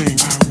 everything I